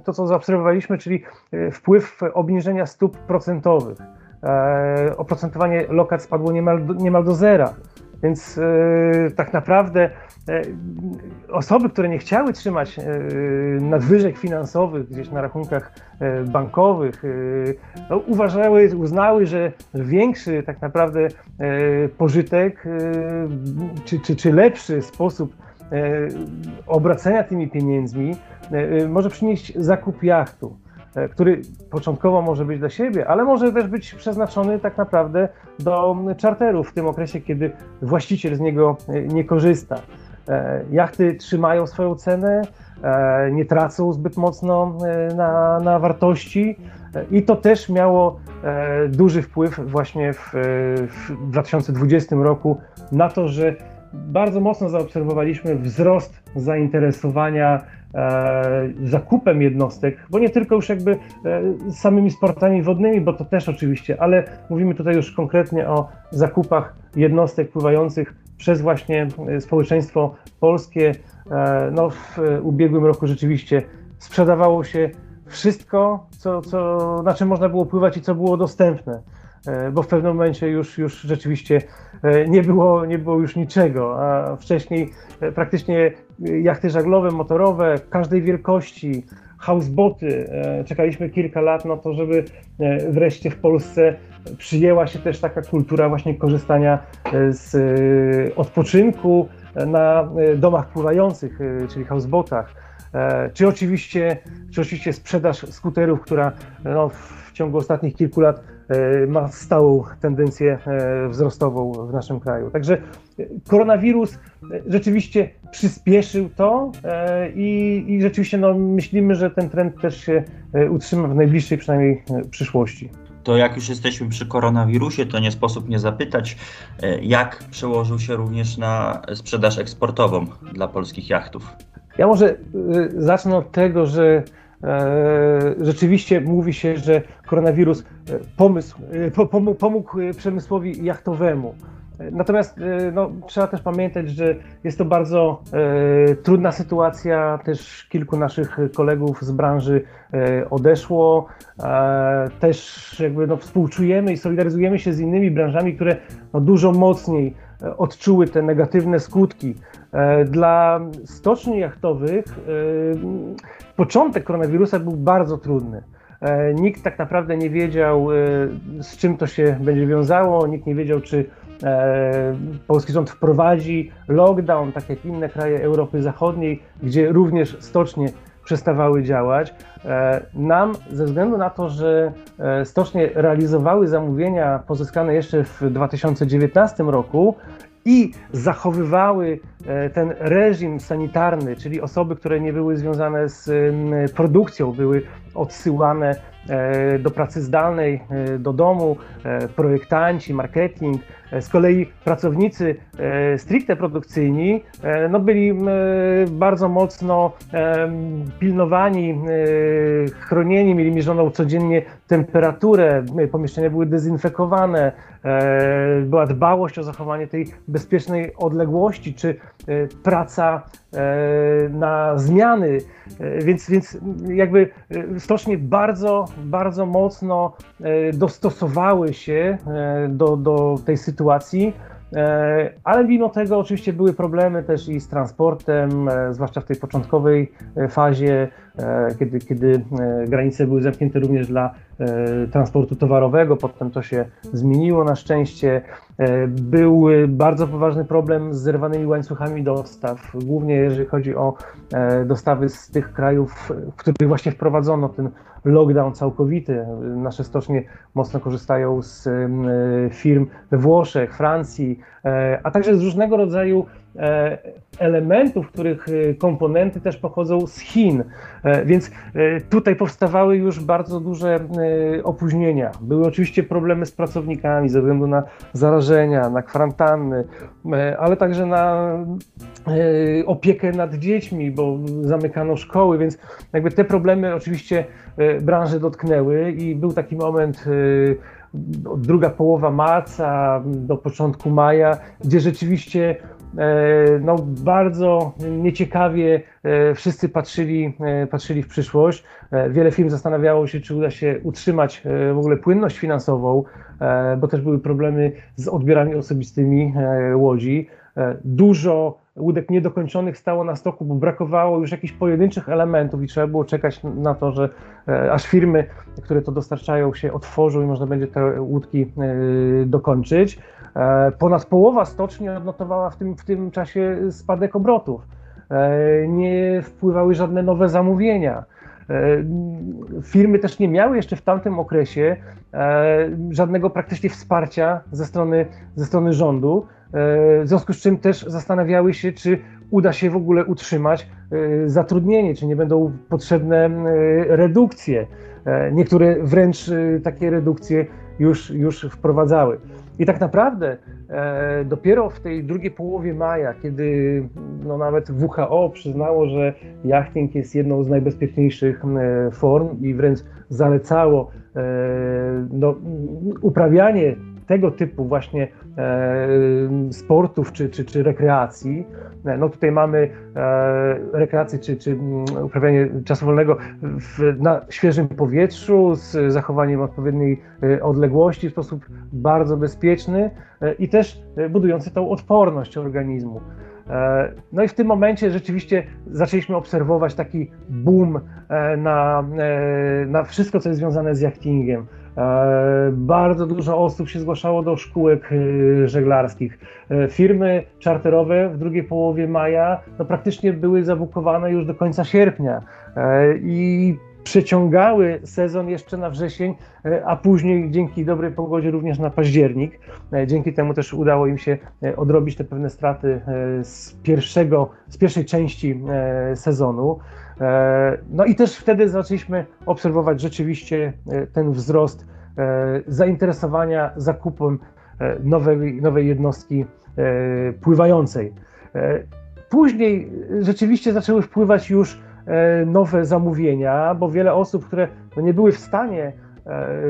to, co zaobserwowaliśmy, czyli wpływ obniżenia stóp procentowych. Oprocentowanie lokat spadło niemal do, niemal do zera. Więc tak naprawdę E, osoby, które nie chciały trzymać e, nadwyżek finansowych gdzieś na rachunkach e, bankowych, no, uważały, uznały, że większy tak naprawdę pożytek czy, czy, czy lepszy sposób obracania tymi pieniędzmi może przynieść zakup jachtu który początkowo może być dla siebie, ale może też być przeznaczony tak naprawdę do czarterów w tym okresie, kiedy właściciel z niego nie korzysta. E, jachty trzymają swoją cenę, e, nie tracą zbyt mocno e, na, na wartości, I to też miało duży wpływ właśnie w, w 2020 roku na to, że bardzo mocno zaobserwowaliśmy wzrost zainteresowania e, zakupem jednostek, bo nie tylko już jakby e, samymi sportami wodnymi, bo to też oczywiście, ale mówimy tutaj już konkretnie o zakupach jednostek pływających przez właśnie e, społeczeństwo polskie. E, no, w ubiegłym roku rzeczywiście sprzedawało się wszystko, co, co, na czym można było pływać i co było dostępne. E, bo w pewnym momencie już, już rzeczywiście e, nie było, nie było już niczego, a wcześniej e, praktycznie jachty żaglowe, motorowe, każdej wielkości, houseboty, czekaliśmy kilka lat na to, żeby wreszcie w Polsce przyjęła się też taka kultura właśnie korzystania z odpoczynku na domach pływających, czyli housebotach. Czy oczywiście, czy oczywiście sprzedaż skuterów, która no, w ciągu ostatnich kilku lat ma stałą tendencję e, wzrostową w naszym kraju. Także koronawirus rzeczywiście przyspieszył to e, i, i rzeczywiście no, myślimy, że ten trend też się utrzyma w najbliższej przynajmniej przyszłości. To jak już jesteśmy przy koronawirusie, to nie sposób nie zapytać, jak przełożył się również na sprzedaż eksportową dla polskich jachtów. Ja może zacznę od tego, że E, rzeczywiście mówi się, że koronawirus e, pomysł, e, pomógł, pomógł przemysłowi jachtowemu. Natomiast no, trzeba też pamiętać, że jest to bardzo e, trudna sytuacja. Też kilku naszych kolegów z branży e, odeszło. E, też jakby no, współczujemy i solidaryzujemy się z innymi branżami, które no, dużo mocniej odczuły te negatywne skutki. Dla stoczni jachtowych początek koronawirusa był bardzo trudny. E, nikt tak naprawdę nie wiedział, e, z czym to się będzie wiązało, nikt nie wiedział, czy e, polski rząd wprowadzi lockdown, tak jak inne kraje Europy Zachodniej, gdzie również stocznie przestawały działać. Nam, ze względu na to, że stocznie realizowały zamówienia pozyskane jeszcze w 2019 roku i zachowywały e, ten reżim sanitarny, czyli osoby, które nie były związane z produkcją, były odsyłane do pracy zdalnej, e, do domu, projektanci, marketing. Z kolei pracownicy stricte produkcyjni no byli bardzo mocno pilnowani, chronieni, mieli mierzoną codziennie temperaturę, pomieszczenia były dezynfekowane, była dbałość o zachowanie tej bezpiecznej odległości, czy e, praca e, na zmiany, e, więc, więc jakby stocznie bardzo, bardzo mocno dostosowały się do, do tej sytuacji. Ale mimo tego oczywiście były problemy też i z transportem, zwłaszcza w tej początkowej fazie, kiedy, kiedy granice były zamknięte również dla transportu towarowego. Potem to się zmieniło na szczęście. E, był bardzo poważny problem z zerwanymi łańcuchami dostaw, głównie jeżeli chodzi o e, dostawy z tych krajów, w których właśnie wprowadzono ten lockdown całkowity. Nasze stocznie mocno korzystają z e, firm we Włoszech, Francji, a także z różnego rodzaju elementów, których komponenty też pochodzą z Chin. Więc tutaj powstawały już bardzo duże opóźnienia. Były oczywiście problemy z pracownikami ze względu na zarażenie na kwarantanny, e, ale także na e, opiekę nad dziećmi, bo zamykano szkoły, więc jakby te problemy oczywiście e, branży dotknęły i był taki moment druga połowa marca do początku maja, gdzie rzeczywiście no, bardzo nieciekawie wszyscy patrzyli, patrzyli w przyszłość. Wiele firm zastanawiało się, czy uda się utrzymać w ogóle płynność finansową, E, bo też były problemy z odbiorami osobistymi e, łodzi. E, dużo łódek niedokończonych stało na stoku, bo brakowało już jakichś pojedynczych elementów i trzeba było czekać na to, że aż firmy, które to dostarczają, się otworzą i można będzie te łódki dokończyć. Ponad połowa stoczni odnotowała w tym, w tym czasie spadek obrotów. Nie wpływały żadne nowe zamówienia. E, firmy też nie miały jeszcze w tamtym okresie e, żadnego praktycznie wsparcia ze strony, ze strony rządu, e, w związku z czym też zastanawiały się, czy uda się w ogóle utrzymać zatrudnienie, czy nie będą potrzebne redukcje. niektóre wręcz takie redukcje już, już wprowadzały. I tak naprawdę e, dopiero w tej drugiej połowie maja, kiedy no, nawet WHO przyznało, że jachting jest jedną z najbezpieczniejszych e, form i wręcz zalecało e, no, uprawianie tego typu właśnie e, sportów czy, czy, czy rekreacji. E, no tutaj mamy e, rekreację czy, czy mm, uprawianie czasu wolnego w, na świeżym powietrzu z zachowaniem odpowiedniej odległości w sposób bardzo bezpieczny i też budujący tą odporność organizmu. No i w tym momencie rzeczywiście zaczęliśmy obserwować taki boom na, na wszystko, co jest związane z jachtingiem. E, bardzo dużo osób się zgłaszało do szkółek e, żeglarskich. E, firmy czarterowe w drugiej połowie maja no praktycznie były zabukowane już do końca sierpnia i przeciągały sezon jeszcze na wrzesień, a później dzięki dobrej pogodzie również na październik. Dzięki temu też udało im się odrobić te pewne straty z, pierwszego, z pierwszej części sezonu. E, no i też wtedy zaczęliśmy obserwować rzeczywiście e, ten wzrost e, zainteresowania zakupem nowej, nowej jednostki pływającej. Później rzeczywiście zaczęły wpływać już nowe zamówienia, bo wiele osób, które no nie były w stanie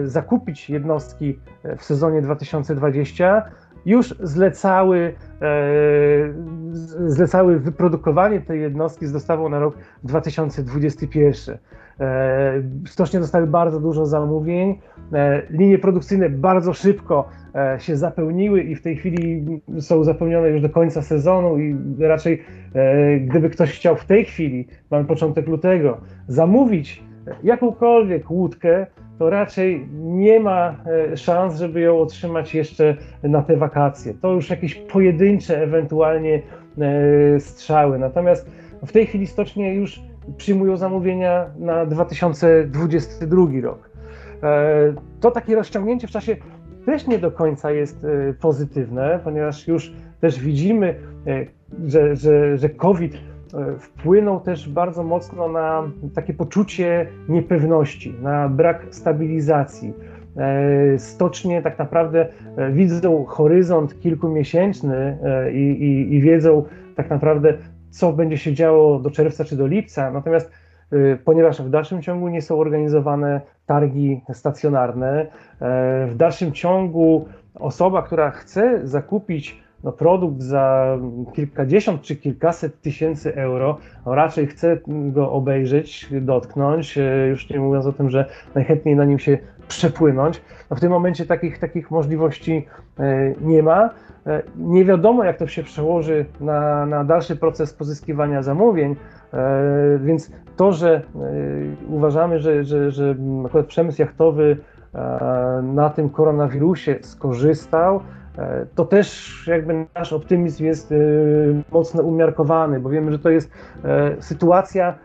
zakupić jednostki w sezonie 2020, już zlecały, e, zlecały wyprodukowanie tej jednostki z dostawą na rok 2021. E, stocznie dostały bardzo dużo zamówień. E, linie produkcyjne bardzo szybko e, się zapełniły i w tej chwili są zapełnione już do końca sezonu i raczej gdyby ktoś chciał w tej chwili, mamy początek lutego, zamówić jakąkolwiek łódkę, to raczej nie ma szans, żeby ją otrzymać jeszcze na te wakacje. To już jakieś pojedyncze ewentualnie strzały. Natomiast w tej chwili stocznie już przyjmują zamówienia na 2022 rok. E, to takie rozciągnięcie w czasie też nie do końca jest pozytywne, ponieważ już też widzimy, że, że, że COVID E, wpłynął też bardzo mocno na takie poczucie niepewności, na brak stabilizacji. E, stocznie tak naprawdę e, widzą horyzont kilkumiesięczny i, i, i wiedzą tak naprawdę, co będzie się działo do czerwca czy do lipca. Natomiast ponieważ w dalszym ciągu nie są organizowane targi stacjonarne, w dalszym ciągu osoba, która chce zakupić no, produkt za kilkadziesiąt czy kilkaset tysięcy euro, no, raczej chcę go obejrzeć, dotknąć, e, już nie mówiąc o tym, że najchętniej na nim się przepłynąć. No, w tym momencie takich, takich możliwości e, nie ma. E, nie wiadomo, jak to się przełoży na, na dalszy proces pozyskiwania zamówień, więc to, że uważamy, że, że, że akurat przemysł jachtowy na tym koronawirusie skorzystał, E, to też jakby nasz optymizm jest e, mocno umiarkowany, bo wiemy, że to jest e, sytuacja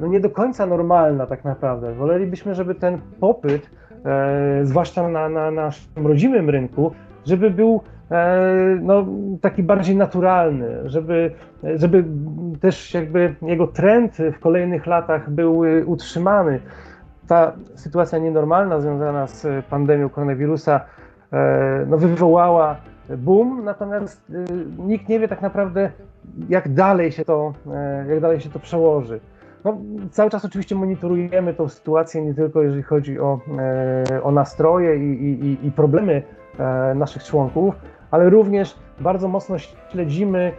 no nie do końca normalna tak naprawdę. Wolelibyśmy, żeby ten popyt, zwłaszcza na, na naszym rodzimym rynku, żeby był no, taki bardziej naturalny, żeby, żeby też jakby jego trend w kolejnych latach był utrzymany. Ta sytuacja nienormalna związana z pandemią koronawirusa E, no, wywołała boom, natomiast e, nikt nie wie tak naprawdę, jak dalej się to, e, jak dalej się to przełoży. No, cały czas oczywiście monitorujemy tą sytuację, nie tylko jeżeli chodzi o, o nastroje i, i, i problemy naszych członków, ale również bardzo mocno śledzimy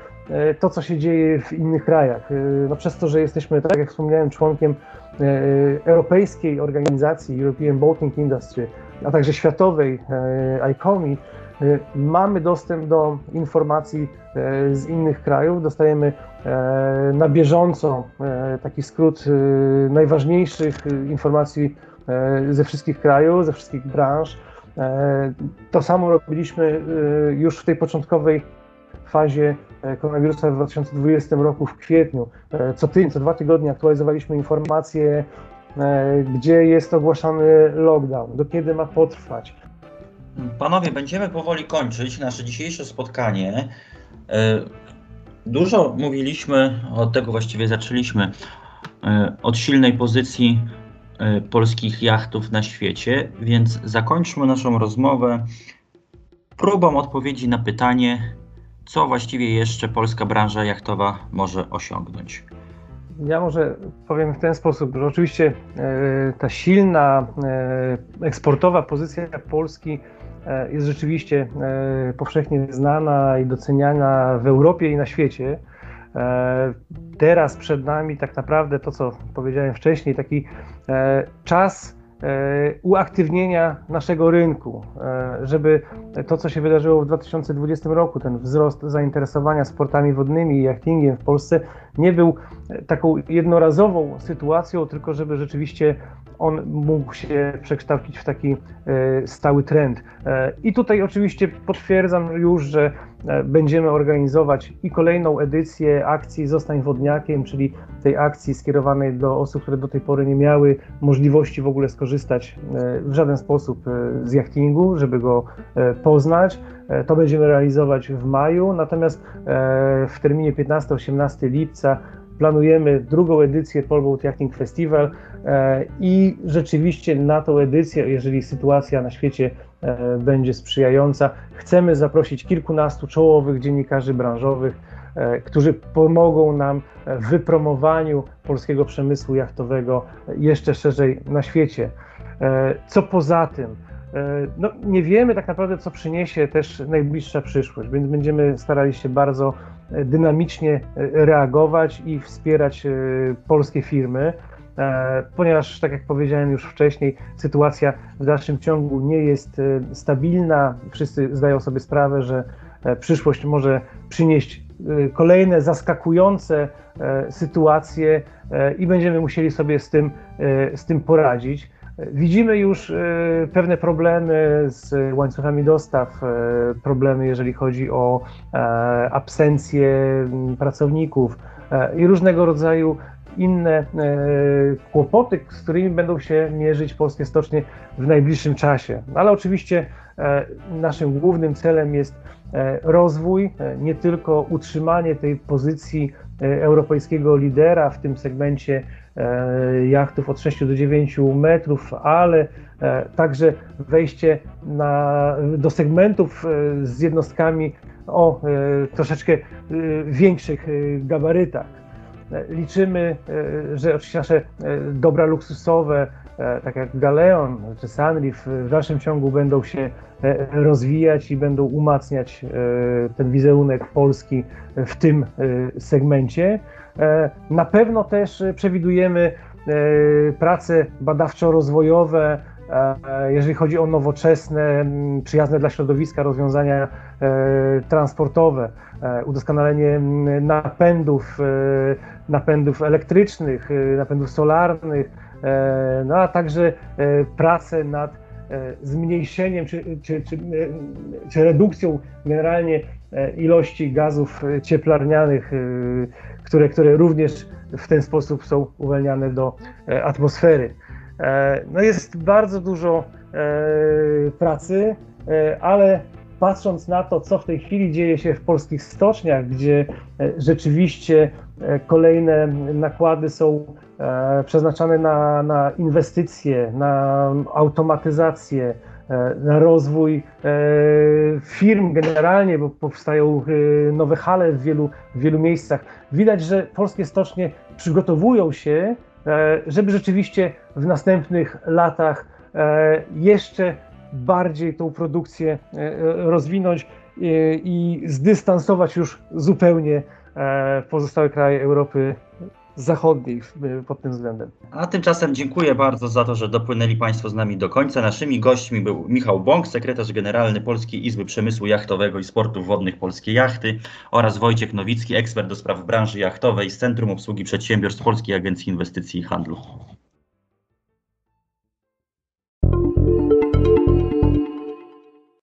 to, co się dzieje w innych krajach. No, przez to, że jesteśmy, tak jak wspomniałem, członkiem europejskiej organizacji European Boating Industry, a także światowej e, ICOMI, e, mamy dostęp do informacji e, z innych krajów, dostajemy na bieżąco taki skrót najważniejszych informacji ze wszystkich krajów, ze wszystkich branż. To samo robiliśmy już w tej początkowej fazie koronawirusa w 2020 roku w kwietniu. Co tydzień, co dwa tygodnie aktualizowaliśmy informacje E, gdzie jest ogłaszany lockdown, do kiedy ma potrwać. Panowie, będziemy powoli kończyć nasze dzisiejsze spotkanie. E, dużo mówiliśmy, od tego właściwie zaczęliśmy, e, od silnej pozycji e, polskich jachtów na świecie, więc zakończmy naszą rozmowę próbą odpowiedzi na pytanie, co właściwie jeszcze polska branża jachtowa może osiągnąć. Ja może powiem w ten sposób, że oczywiście ta silna eksportowa pozycja Polski jest rzeczywiście e, powszechnie znana i doceniana w Europie i na świecie. E, Teraz przed nami tak naprawdę to, co powiedziałem wcześniej, taki e, czas e, uaktywnienia naszego rynku, e, żeby to, co się wydarzyło w 2020 roku, ten wzrost zainteresowania sportami wodnymi i jachtingiem w Polsce, nie był e, taką jednorazową sytuacją, tylko żeby rzeczywiście on mógł się przekształcić w taki e, stały trend. E, I tutaj oczywiście potwierdzam już, że e, będziemy organizować i kolejną edycję akcji Zostań Wodniakiem, czyli tej akcji skierowanej do osób, które do tej pory nie miały możliwości w ogóle skorzystać w żaden sposób z jachtingu, żeby go poznać. To będziemy realizować w maju, natomiast w terminie 15-18 lipca planujemy drugą edycję Polboat Yachting Festival e, i rzeczywiście na tą edycję, jeżeli sytuacja na świecie e, będzie sprzyjająca, chcemy zaprosić kilkunastu czołowych dziennikarzy branżowych, e, którzy pomogą nam w wypromowaniu polskiego przemysłu jachtowego jeszcze szerzej na świecie. Co poza tym? No, nie wiemy tak naprawdę, co przyniesie też najbliższa przyszłość, więc będziemy starali się bardzo dynamicznie e, reagować i wspierać e, polskie firmy, e, ponieważ, tak jak powiedziałem już wcześniej, sytuacja w dalszym ciągu nie jest stabilna. Wszyscy zdają sobie sprawę, że przyszłość może przynieść kolejne zaskakujące sytuacje i będziemy musieli sobie z tym, z tym poradzić. Widzimy już e, pewne problemy z łańcuchami dostaw, e, problemy jeżeli chodzi o e, absencję pracowników i różnego rodzaju inne kłopoty, z którymi będą się mierzyć polskie stocznie w najbliższym czasie. Ale oczywiście naszym głównym celem jest rozwój, nie tylko utrzymanie tej pozycji europejskiego lidera w tym segmencie jachtów od 6 do 9 metrów, ale e, także wejście na, do segmentów e, z jednostkami o e, troszeczkę e, większych e, gabarytach. E, Liczymy, e, że oczywiście nasze e, dobra luksusowe, e, tak jak Galeon czy Sunreef, w dalszym ciągu będą się e, rozwijać i będą umacniać e, ten wizerunek Polski w tym e, segmencie. E, Na pewno też e, przewidujemy e, prace badawczo-rozwojowe, e, jeżeli chodzi o nowoczesne, przyjazne dla środowiska rozwiązania e, transportowe, e, udoskonalenie napędów, e, napędów elektrycznych, e, napędów solarnych, e, no a także e, prace nad e, zmniejszeniem czy, czy, czy, e, czy redukcją generalnie e, ilości gazów e, cieplarnianych, e, które, które również w ten sposób są uwalniane do e, atmosfery. E, No jest bardzo dużo e, pracy, e, ale patrząc na to, co w tej chwili dzieje się w polskich stoczniach, gdzie e, rzeczywiście e, kolejne nakłady są e, przeznaczane na, na inwestycje, na automatyzację, e, na rozwój e, firm generalnie, bo powstają e, nowe hale w wielu, w wielu miejscach. Widać, że polskie stocznie przygotowują się, e, żeby rzeczywiście w następnych latach e, jeszcze bardziej tą produkcję e, rozwinąć e, i zdystansować już zupełnie e, pozostałe kraje Europy Zachodniej w- pod tym względem. A tymczasem dziękuję bardzo za to, że dopłynęli Państwo z nami do końca. Naszymi gośćmi był Michał Bąk, sekretarz generalny Polskiej Izby Przemysłu Jachtowego i Sportów Wodnych Polskie Jachty oraz Wojciech Nowicki, ekspert do spraw branży jachtowej z Centrum Obsługi Przedsiębiorstw Polskiej Agencji Inwestycji i Handlu.